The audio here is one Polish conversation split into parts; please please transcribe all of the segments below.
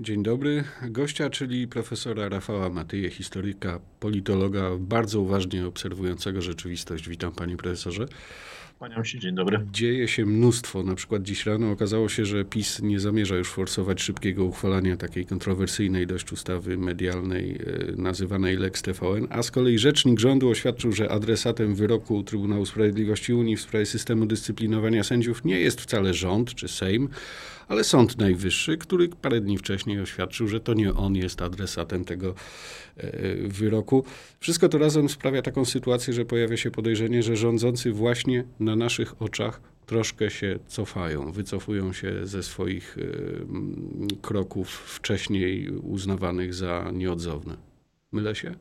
Dzień dobry. Gościa, czyli profesora Rafała Matyje, historyka, politologa, bardzo uważnie obserwującego rzeczywistość. Witam panie profesorze. Panią się, dzień dobry. Dzieje się mnóstwo. Na przykład dziś rano okazało się, że PiS nie zamierza już forsować szybkiego uchwalania takiej kontrowersyjnej dość ustawy medialnej e, nazywanej Lex TVN, a z kolei rzecznik rządu oświadczył, że adresatem wyroku Trybunału Sprawiedliwości Unii w sprawie systemu dyscyplinowania sędziów nie jest wcale rząd czy Sejm, ale Sąd Najwyższy, który parę dni wcześniej oświadczył, że to nie on jest adresatem tego e, wyroku. Wszystko to razem sprawia taką sytuację, że pojawia się podejrzenie, że rządzący właśnie na naszych oczach troszkę się cofają, wycofują się ze swoich e, kroków wcześniej uznawanych za nieodzowne. Mylę się?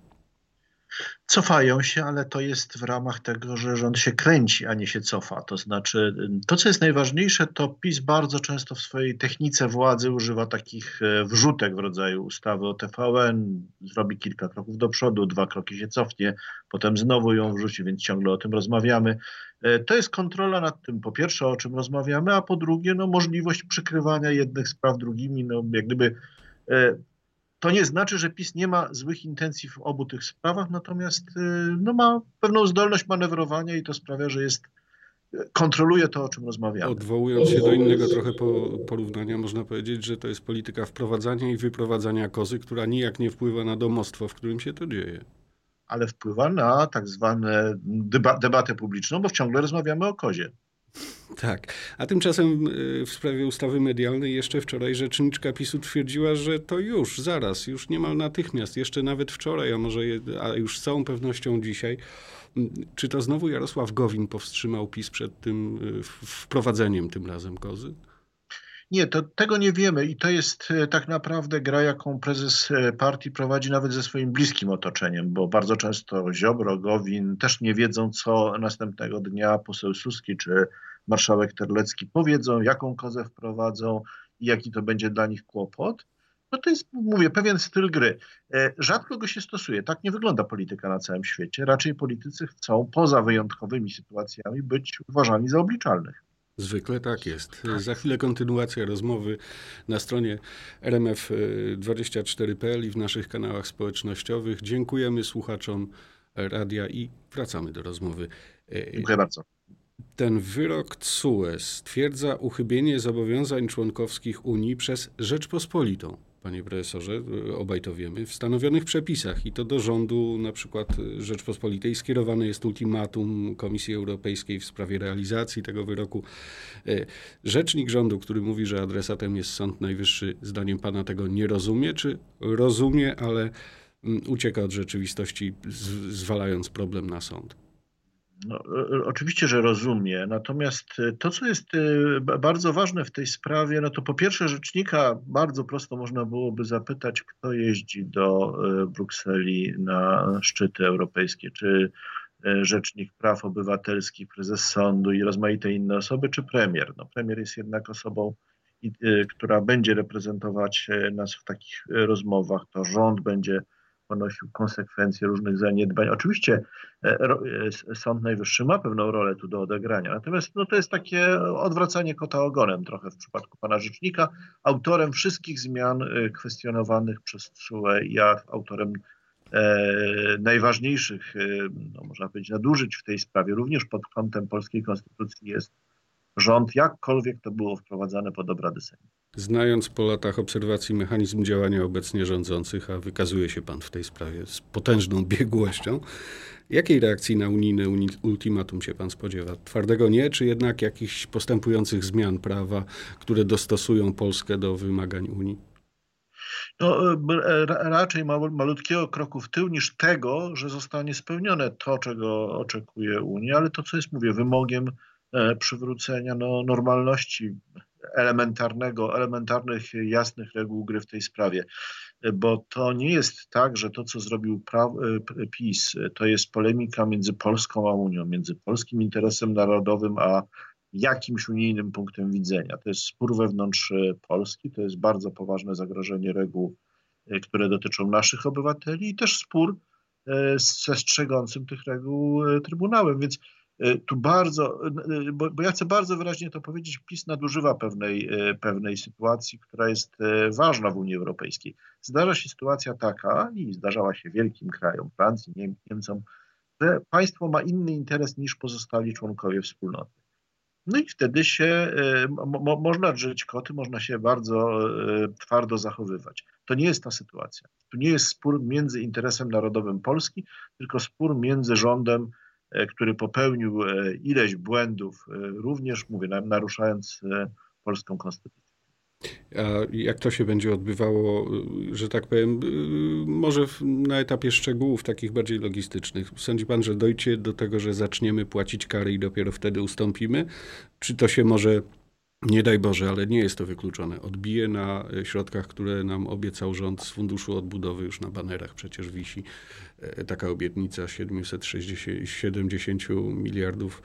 Cofają się, ale to jest w ramach tego, że rząd się kręci, a nie się cofa. To znaczy, to co jest najważniejsze, to PiS bardzo często w swojej technice władzy używa takich e, wrzutek w rodzaju ustawy o TVN, zrobi kilka kroków do przodu, dwa kroki się cofnie, potem znowu ją wrzuci, więc ciągle o tym rozmawiamy. E, to jest kontrola nad tym, po pierwsze, o czym rozmawiamy, a po drugie, no, możliwość przykrywania jednych spraw drugimi, no, jak gdyby e, to nie znaczy, że PiS nie ma złych intencji w obu tych sprawach, natomiast y, no, ma pewną zdolność manewrowania i to sprawia, że jest kontroluje to, o czym rozmawiamy. Odwołując się do innego trochę porównania, można powiedzieć, że to jest polityka wprowadzania i wyprowadzania kozy, która nijak nie wpływa na domostwo, w którym się to dzieje. Ale wpływa na tak zwane deba debatę publiczną, bo ciągle rozmawiamy o kozie. Tak. A tymczasem y, w sprawie ustawy medialnej jeszcze wczoraj rzeczniczka PiSu twierdziła, że to już, zaraz, już niemal natychmiast, jeszcze nawet wczoraj, a może a już z całą pewnością dzisiaj. Czy to znowu Jarosław Gowin powstrzymał PiS przed tym y, wprowadzeniem tym razem kozy? Nie, to, tego nie wiemy i to jest e, tak naprawdę gra, jaką prezes partii prowadzi nawet ze swoim bliskim otoczeniem, bo bardzo często Ziobro, Gowin też nie wiedzą, co następnego dnia poseł Suski czy marszałek Terlecki powiedzą, jaką kozę wprowadzą i jaki to będzie dla nich kłopot. No to jest, mówię, pewien styl gry. E, rzadko go się stosuje. Tak nie wygląda polityka na całym świecie. Raczej politycy chcą poza wyjątkowymi sytuacjami być uważani za obliczalnych. Zwykle tak jest. Za chwilę kontynuacja rozmowy na stronie rmf24.pl i w naszych kanałach społecznościowych. Dziękujemy słuchaczom radia i wracamy do rozmowy. Dziękuję bardzo. Ten wyrok CUE stwierdza uchybienie zobowiązań członkowskich Unii przez Rzeczpospolitą panie profesorze, obaj to wiemy, w stanowionych przepisach i to do rządu na przykład Rzeczpospolitej skierowane jest ultimatum Komisji Europejskiej w sprawie realizacji tego wyroku. E, rzecznik rządu, który mówi, że adresatem jest Sąd Najwyższy, zdaniem pana tego nie rozumie, czy rozumie, ale mm, ucieka od rzeczywistości, zwalając problem na sąd? No, e, e, oczywiście, że rozumie. Natomiast e, to, co jest bardzo ważne w tej sprawie, no to po pierwsze rzecznika bardzo prosto można byłoby zapytać, kto jeździ do Brukseli na szczyty europejskie, czy rzecznik praw obywatelskich, prezes sądu i rozmaite inne osoby, czy premier. No, premier jest jednak osobą, która będzie reprezentować nas w takich rozmowach. To rząd będzie ponosił konsekwencje różnych zaniedbań. Oczywiście e, e, Sąd Najwyższy ma pewną rolę tu do odegrania, natomiast no, to jest takie odwracanie kota ogonem trochę w przypadku pana rzecznika. Autorem wszystkich zmian e, kwestionowanych przez TSUE, ja autorem e, najważniejszych, no, można powiedzieć, nadużyć w tej sprawie, również pod kątem polskiej konstytucji jest rząd, jakkolwiek to było wprowadzane pod obrady Sejmu. Znając po latach obserwacji mechanizm działania obecnie rządzących, a wykazuje się pan w tej sprawie z potężną biegłością, jakiej reakcji na unijne ultimatum się pan spodziewa? Twardego nie, czy jednak jakichś postępujących zmian prawa, które dostosują Polskę do wymagań Unii? No, e, raczej malutkiego kroku w tył niż tego, że zostanie spełnione to, czego oczekuje Unia, ale to, co jest, mówię, wymogiem e, przywrócenia no, normalności elementarnego, elementarnych, jasnych reguł gry w tej sprawie. Bo to nie jest tak, że to, co zrobił e, PiS, to jest polemika między Polską a Unią, między polskim interesem narodowym a jakimś unijnym punktem widzenia. To jest spór wewnątrz e, Polski, to jest bardzo poważne zagrożenie reguł, e, które dotyczą naszych obywateli i też spór z przestrzegącym tych reguł Trybunałem. Więc tu bardzo, bo, bo ja chcę bardzo wyraźnie to powiedzieć, PiS nadużywa pewnej, pewnej sytuacji, która jest ważna w Unii Europejskiej. Zdarza się sytuacja taka, i zdarzała się wielkim krajom, Francji, Niemcom, że państwo ma inny interes niż pozostali członkowie wspólnoty. No i wtedy się mo, można drzeć koty, można się bardzo twardo zachowywać. To nie jest ta sytuacja. Tu nie jest spór między interesem narodowym Polski, tylko spór między rządem, e, który popełnił e, ileś błędów, e, również, mówię, naruszając polską konstytucję. A jak to się będzie odbywało, że tak powiem, może na etapie szczegółów takich bardziej logistycznych? Sądzi pan, że dojdzie do tego, że zaczniemy płacić kary i dopiero wtedy ustąpimy? Czy to się może nie daj Boże, ale nie jest to wykluczone. Odbije na e, środkach, które nam obiecał rząd z Funduszu Odbudowy, już na banerach przecież wisi e, taka obietnica 770 miliardów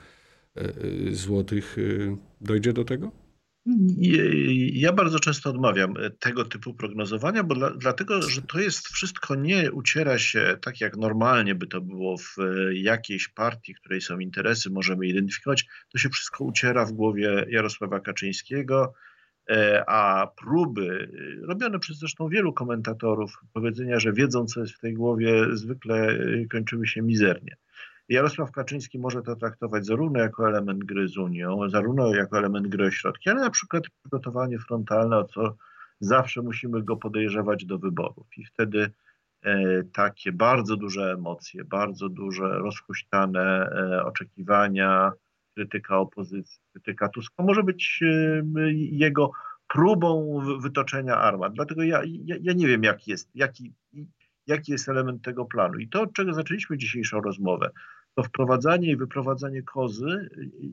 e, złotych. Dojdzie do tego? Ja bardzo często odmawiam e, tego typu prognozowania, bo dla, dlatego, że to jest wszystko nie uciera się tak, jak normalnie by to było w e, jakiejś partii, której są interesy, możemy identyfikować. To się wszystko uciera w głowie Jarosława Kaczyńskiego, e, a próby, robione przez zresztą wielu komentatorów, powiedzenia, że wiedzą, co jest w tej głowie, zwykle kończyły się mizernie. Jarosław Kaczyński może to traktować zarówno jako element gry z Unią, zarówno jako element gry o środki, ale na przykład przygotowanie frontalne, o co zawsze musimy go podejrzewać do wyborów. I wtedy e, takie bardzo duże emocje, bardzo duże rozhuśtane e, oczekiwania, krytyka opozycji, krytyka Tuska może być e, jego próbą wytoczenia armat. Dlatego ja, ja, ja nie wiem, jaki jest, jaki, jaki jest element tego planu. I to, od czego zaczęliśmy dzisiejszą rozmowę, to wprowadzanie i wyprowadzanie kozy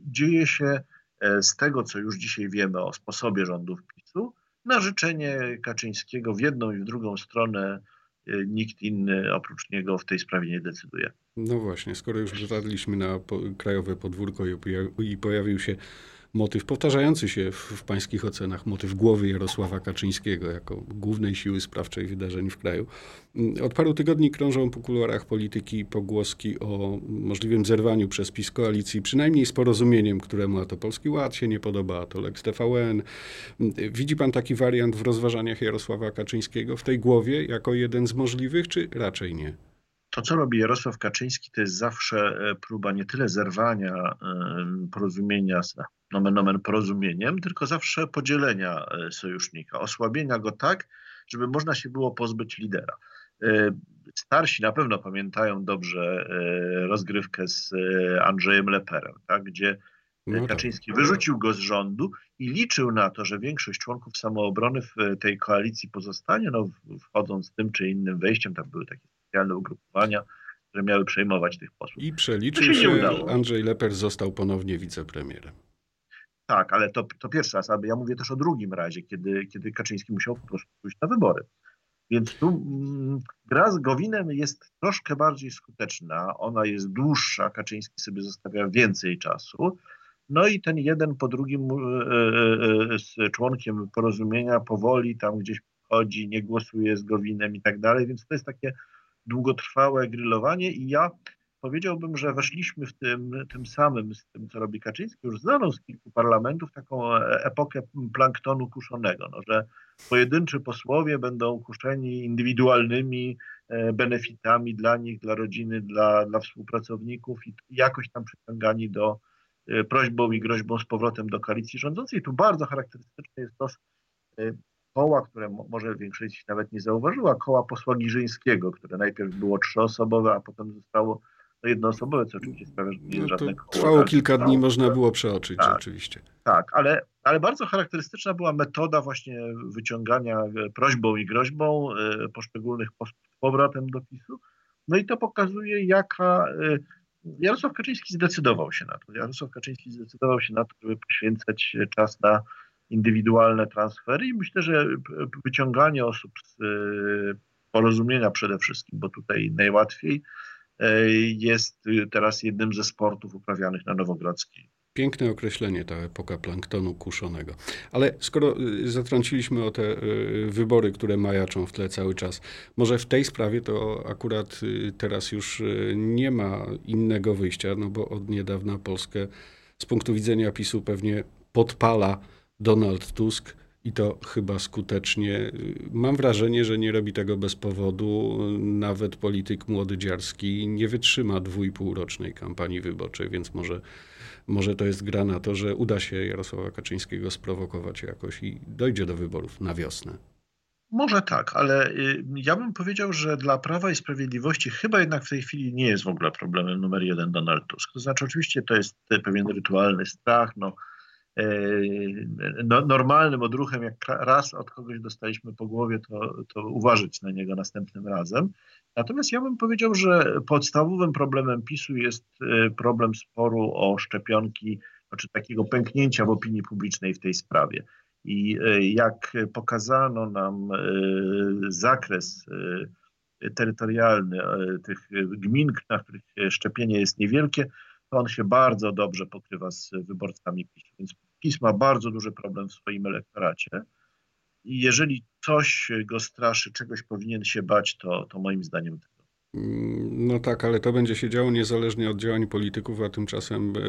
dzieje się e, z tego, co już dzisiaj wiemy o sposobie rządów PiSu, na życzenie Kaczyńskiego w jedną i w drugą stronę e, nikt inny oprócz niego w tej sprawie nie decyduje. No właśnie, skoro już dotarliśmy na krajowe podwórko i pojawił się motyw powtarzający się w, w pańskich ocenach, motyw głowy Jarosława Kaczyńskiego jako głównej siły sprawczej wydarzeń w kraju. Mm, od paru tygodni krążą po kuluarach polityki pogłoski o możliwym zerwaniu przez PiS koalicji, przynajmniej z porozumieniem, któremu a to Polski Ład się nie podoba, a to Lex TVN. Mm, widzi pan taki wariant w rozważaniach Jarosława Kaczyńskiego w tej głowie jako jeden z możliwych, czy raczej nie? To, co robi Jarosław Kaczyński, to jest zawsze e, próba nie tyle zerwania porozumienia z nomen nomen porozumieniem, tylko zawsze podzielenia e, sojusznika, osłabienia go tak, żeby można się było pozbyć lidera. E, starsi na pewno pamiętają dobrze rozgrywkę z Andrzejem Leperem, tak, gdzie no tak. Kaczyński wyrzucił go z rządu i liczył na to, że większość członków samoobrony w tej koalicji pozostanie, no, wchodząc tym czy innym wejściem, tam były takie specjalne ugrupowania, które miały przejmować tych posłów. I przeliczył się, się Andrzej Leper został ponownie wicepremierem. Tak, ale to, to pierwszy raz, ale ja mówię też o drugim razie, kiedy, kiedy Kaczyński musiał po prostu pójść na wybory. Więc tu mm, gra z Gowinem jest troszkę bardziej skuteczna, ona jest dłuższa, Kaczyński sobie zostawia więcej czasu. No i ten jeden po drugim e, e, e, z członkiem porozumienia powoli tam gdzieś chodzi, nie głosuje z Gowinem i tak dalej, więc to jest takie długotrwałe grillowanie i ja powiedziałbym, że weszliśmy w tym, tym samym, z tym, co robi Kaczyński, już znaną z kilku parlamentów, taką epokę planktonu kuszonego, no, że pojedynczy posłowie będą kuszeni indywidualnymi e, benefitami dla nich, dla rodziny, dla, dla współpracowników i jakoś tam przyciągani do e, prośbą i groźbą z powrotem do koalicji rządzącej. Tu bardzo charakterystyczny jest to e, koła, które może większość nawet nie zauważyła, koła posła Giżyńskiego, które najpierw było trzyosobowe, a potem zostało no jednoosobowe, co oczywiście sprawia, że nie jest no żadne koło. Trwało kilka dni, można było przeoczyć tak, oczywiście. Tak, ale, ale bardzo charakterystyczna była metoda właśnie wyciągania e, prośbą i groźbą e, poszczególnych posłów z powrotem do PiSu. No i to pokazuje, jaka e, Jarosław Kaczyński zdecydował się na to. Jarosław Kaczyński zdecydował się na to, żeby poświęcać czas na indywidualne transfery i myślę, że wyciąganie osób z e, porozumienia przede wszystkim, bo tutaj najłatwiej e, jest teraz jednym ze sportów uprawianych na Nowogrodzkiej. Piękne określenie, ta epoka planktonu kuszonego. Ale skoro y, zatrąciliśmy o te y, wybory, które majaczą w tle cały czas, może w tej sprawie to akurat y, teraz już nie ma innego wyjścia, no bo od niedawna Polskę z punktu widzenia PiSu pewnie podpala Donald Tusk i to chyba skutecznie. Mam wrażenie, że nie robi tego bez powodu. Nawet polityk młody Dziarski nie wytrzyma dwójpółrocznej kampanii wyborczej, więc może, może to jest gra na to, że uda się Jarosława Kaczyńskiego sprowokować jakoś i dojdzie do wyborów na wiosnę. Może tak, ale y, ja bym powiedział, że dla Prawa i Sprawiedliwości chyba jednak w tej chwili nie jest w ogóle problemem numer jeden Donald Tusk. To znaczy oczywiście to jest pewien rytualny strach, no no, normalnym odruchem, jak raz od kogoś dostaliśmy po głowie, to, to uważać na niego następnym razem. Natomiast ja bym powiedział, że podstawowym problemem PiSu jest e, problem sporu o szczepionki, znaczy takiego pęknięcia w opinii publicznej w tej sprawie. I e, jak pokazano nam zakres terytorialny tych gmin, na których szczepienie jest niewielkie, to on się bardzo dobrze pokrywa z wyborcami PiS. Więc PiS ma bardzo duży problem w swoim elektoracie. I jeżeli coś go straszy, czegoś powinien się bać, to, to moim zdaniem no tak, ale to będzie się działo niezależnie od działań polityków, a tymczasem e,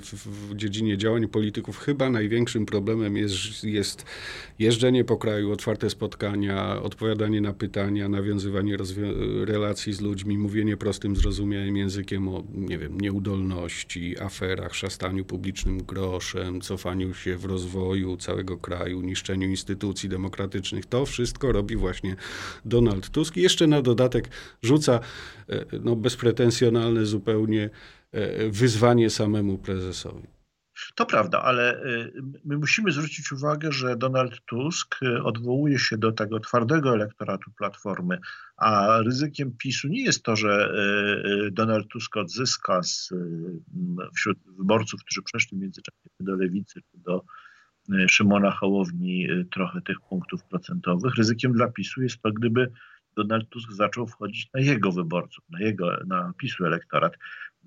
w, dziedzinie działań polityków chyba największym problemem jest, jest jeżdżenie po kraju, otwarte spotkania, odpowiadanie na pytania, nawiązywanie relacji z ludźmi, mówienie prostym, zrozumiałym językiem o, nie wiem, nieudolności, aferach, szastaniu publicznym groszem, cofaniu się w rozwoju całego kraju, niszczeniu instytucji demokratycznych. To wszystko robi właśnie Donald Tusk i jeszcze na dodatek rzuca no, bezpretensjonalne zupełnie e, wyzwanie samemu prezesowi. To prawda, ale e, my musimy zwrócić uwagę, że Donald Tusk odwołuje się do tego twardego elektoratu Platformy, a ryzykiem PiSu nie jest to, że Donald Tusk odzyska z, wśród wyborców, którzy przeszli w międzyczasie do lewicy czy do Szymona Hołowni trochę tych punktów procentowych. Ryzykiem dla PiSu jest to, gdyby Donald Tusk zaczął wchodzić na jego wyborców, na jego, na PiSu elektorat.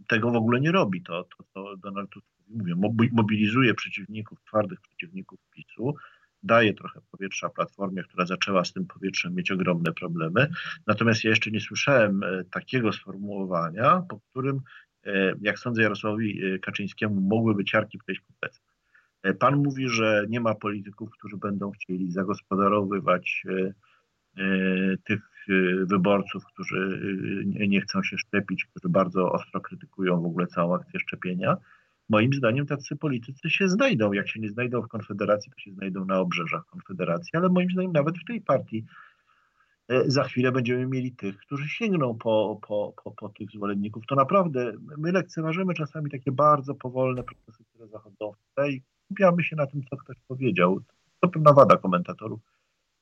Tego w ogóle nie robi. To, to, to Donald Tusk mówię, mobilizuje przeciwników, twardych przeciwników PiSu, daje trochę powietrza Platformie, która zaczęła z tym powietrzem mieć ogromne problemy. Natomiast ja jeszcze nie słyszałem e, takiego sformułowania, po którym, e, jak sądzę, Jarosławowi e, Kaczyńskiemu mogłyby ciarki przejść po plecach. Pan mówi, że nie ma polityków, którzy będą chcieli zagospodarowywać tych wyborców, którzy y, nie chcą się szczepić, którzy bardzo ostro krytykują w ogóle całą akcję szczepienia. Moim zdaniem tacy politycy się znajdą. Jak się nie znajdą w Konfederacji, to się znajdą na obrzeżach Konfederacji, ale moim zdaniem nawet w tej partii e, za chwilę będziemy mieli tych, którzy sięgną po, po, po, po tych zwolenników. To naprawdę, my lekceważymy czasami takie bardzo powolne procesy, które zachodzą w tle i skupiamy się na tym, co ktoś powiedział. To pewna wada komentatorów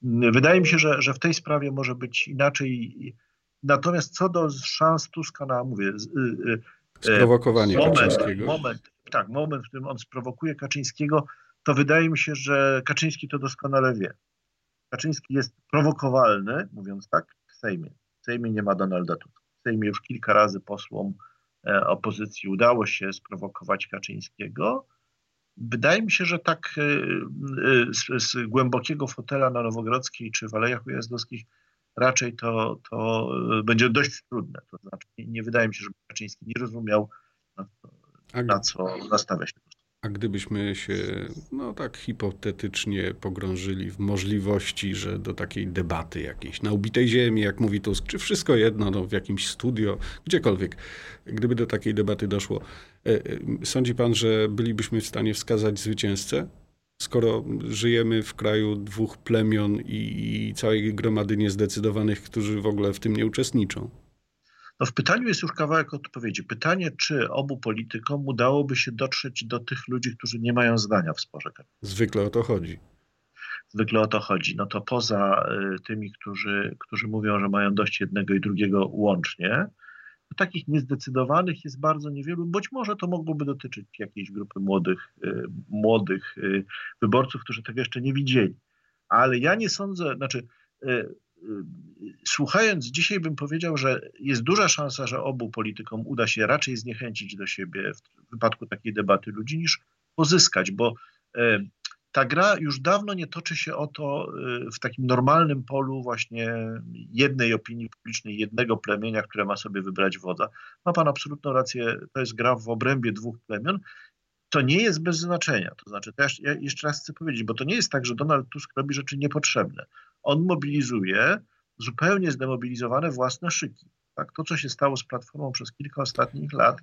Wydaje mi się, że, że w tej sprawie może być inaczej. Natomiast co do szans Tuska na, mówię, y, y, sprowokowanie moment, Kaczyńskiego. Moment, tak, moment, w którym on sprowokuje Kaczyńskiego, to wydaje mi się, że Kaczyński to doskonale wie. Kaczyński jest prowokowalny, mówiąc tak, w Sejmie. W Sejmie nie ma Donalda Tuska. W Sejmie już kilka razy posłom e, opozycji udało się sprowokować Kaczyńskiego. Wydaje mi się, że tak e, e, z, z głębokiego fotela na Nowogrodzkiej czy w Alejach Ujazdowskich raczej to, to będzie dość trudne. To znaczy nie wydaje mi się, że Kaczyński nie rozumiał, na, na co nastawia się. A gdybyśmy się, no tak hipotetycznie pogrążyli w możliwości, że do takiej debaty jakiejś na ubitej ziemi, jak mówi Tusk, czy wszystko jedno, no w jakimś studio, gdziekolwiek, gdyby do takiej debaty doszło, e, e, sądzi pan, że bylibyśmy w stanie wskazać zwycięzcę? Skoro żyjemy w kraju dwóch plemion i całej gromady niezdecydowanych, którzy w ogóle w tym nie uczestniczą. No w pytaniu jest już kawałek odpowiedzi. Pytanie, czy obu politykom udałoby się dotrzeć do tych ludzi, którzy nie mają zdania w sporze. Zwykle o to chodzi. Zwykle o to chodzi. No to poza y, tymi, którzy, którzy mówią, że mają dość jednego i drugiego łącznie, takich niezdecydowanych jest bardzo niewielu. Być może to mogłoby dotyczyć jakiejś grupy młodych, y, młodych y, wyborców, którzy tego jeszcze nie widzieli. Ale ja nie sądzę, znaczy słuchając dzisiaj bym powiedział, że jest duża szansa, że obu politykom uda się raczej zniechęcić do siebie w wypadku takiej debaty ludzi, niż pozyskać, bo ta gra już dawno nie toczy się o to w takim normalnym polu właśnie jednej opinii publicznej, jednego plemienia, które ma sobie wybrać wodza. Ma pan absolutną rację, to jest gra w obrębie dwóch plemion. To nie jest bez znaczenia. To znaczy, to ja jeszcze raz chcę powiedzieć, bo to nie jest tak, że Donald Tusk robi rzeczy niepotrzebne. On mobilizuje zupełnie zdemobilizowane własne szyki. Tak? To, co się stało z Platformą przez kilka ostatnich lat,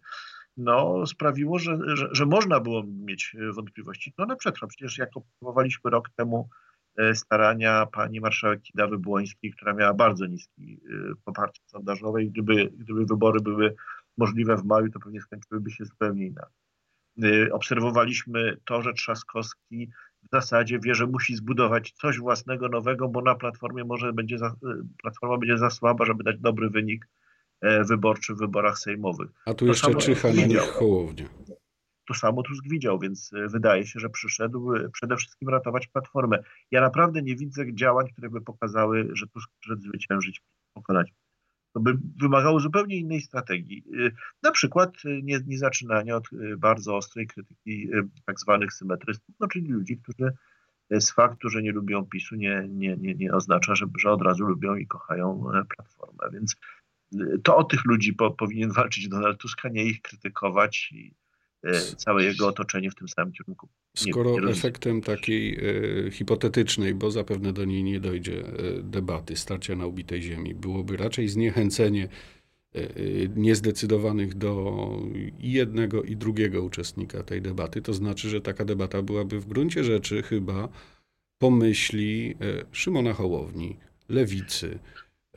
no, sprawiło, że, że, że, można było mieć wątpliwości. No na przykład, przecież jak obserwowaliśmy rok temu e, starania pani marszałek Kidawy Błońskiej, która miała bardzo niski e, poparcie sondażowe i gdyby, gdyby wybory były możliwe w maju, to pewnie skończyłyby się zupełnie inaczej. E, obserwowaliśmy to, że Trzaskowski w zasadzie wie, że musi zbudować coś własnego, nowego, bo na Platformie może będzie za, Platforma będzie za słaba, żeby dać dobry wynik E, wyborczy w wyborach sejmowych. A tu to jeszcze czyha na nich Hołownia. To samo Tusk widział, więc e, wydaje się, że przyszedł e, przede wszystkim ratować Platformę. Ja naprawdę nie widzę działań, które by pokazały, że Tusk przyszedł zwyciężyć, pokonać. To by wymagało zupełnie innej strategii. Na przykład nie, nie zaczynania od bardzo ostrej krytyki tak zwanych symetrystów, no czyli ludzi, którzy z faktu, że nie lubią PiSu, nie, nie, nie, nie oznacza, że, że od razu lubią i kochają Platformę. Więc to o tych ludzi po, powinien walczyć Donald Tusk, a nie ich krytykować i e, całe jego otoczenie w tym samym kierunku. Nie, Skoro nie efektem takiej e, hipotetycznej, bo zapewne do niej nie dojdzie, e, debaty, starcia na ubitej ziemi, byłoby raczej zniechęcenie e, e niezdecydowanych do jednego i drugiego uczestnika tej debaty, to znaczy, że taka debata byłaby w gruncie rzeczy chyba pomyśli e, Szymona Hołowni, Lewicy,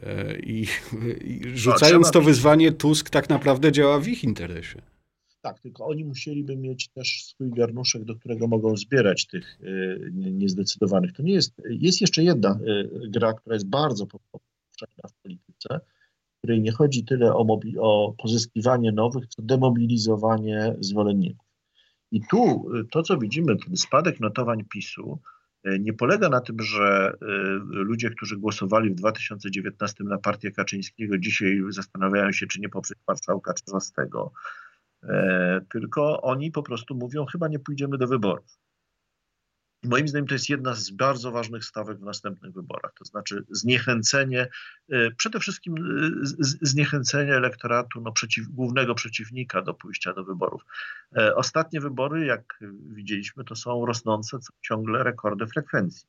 E, I, i rzucając to wyzwanie, Tusk tak naprawdę działa w ich interesie. Tak, tylko oni musieliby mieć też swój garnuszek, do którego mogą zbierać tych y, niezdecydowanych. To nie jest. Jest jeszcze jedna y, gra, która jest bardzo powszechna w polityce, w której nie chodzi tyle o, mobi- o pozyskiwanie nowych, co demobilizowanie zwolenników. I tu y, to, co widzimy, ten spadek notowań PiSu, E, nie polega na tym, że e, ludzie, którzy głosowali w 2019 na partię Kaczyńskiego, dzisiaj zastanawiają się, czy nie poprzeć marszałka Czarzastego, e, tylko oni po prostu mówią, chyba nie pójdziemy do wyborów. Moim zdaniem to jest jedna z bardzo ważnych stawek w następnych wyborach, to znaczy zniechęcenie, e, przede wszystkim e, zniechęcenie elektoratu no, przeciw, głównego przeciwnika do pójścia do wyborów. E, ostatnie wybory, jak widzieliśmy, to są rosnące ciągle rekordy frekwencji.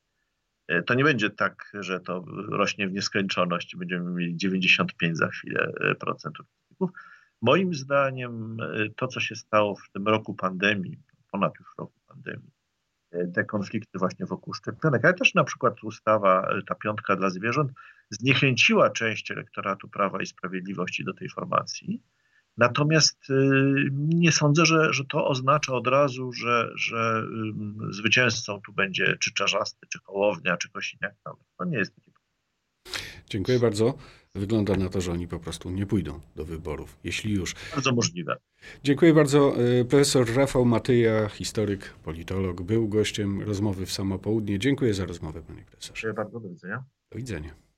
To nie będzie tak, że to rośnie w nieskończoność, będziemy mieli 95 za chwilę procent. Moim zdaniem to, co się stało w tym roku pandemii, ponad już roku pandemii, te konflikty właśnie wokół szczepionek, ale też na przykład ustawa, ta piątka dla zwierząt, zniechęciła część elektoratu Prawa i Sprawiedliwości do tej formacji. Natomiast nie sądzę, że, że to oznacza od razu, że, że zwycięzcą tu będzie czy Czarzasty, czy Hołownia, czy Kosiniak. To nie jest takie. Dziękuję bardzo. Wygląda na to, że oni po prostu nie pójdą do wyborów, jeśli już. Bardzo możliwe. Dziękuję bardzo. E, profesor Rafał Matyja, historyk, politolog, był gościem rozmowy w samo południe. Dziękuję za rozmowę, panie profesorze. Dziękuję bardzo, do widzenia. Do widzenia.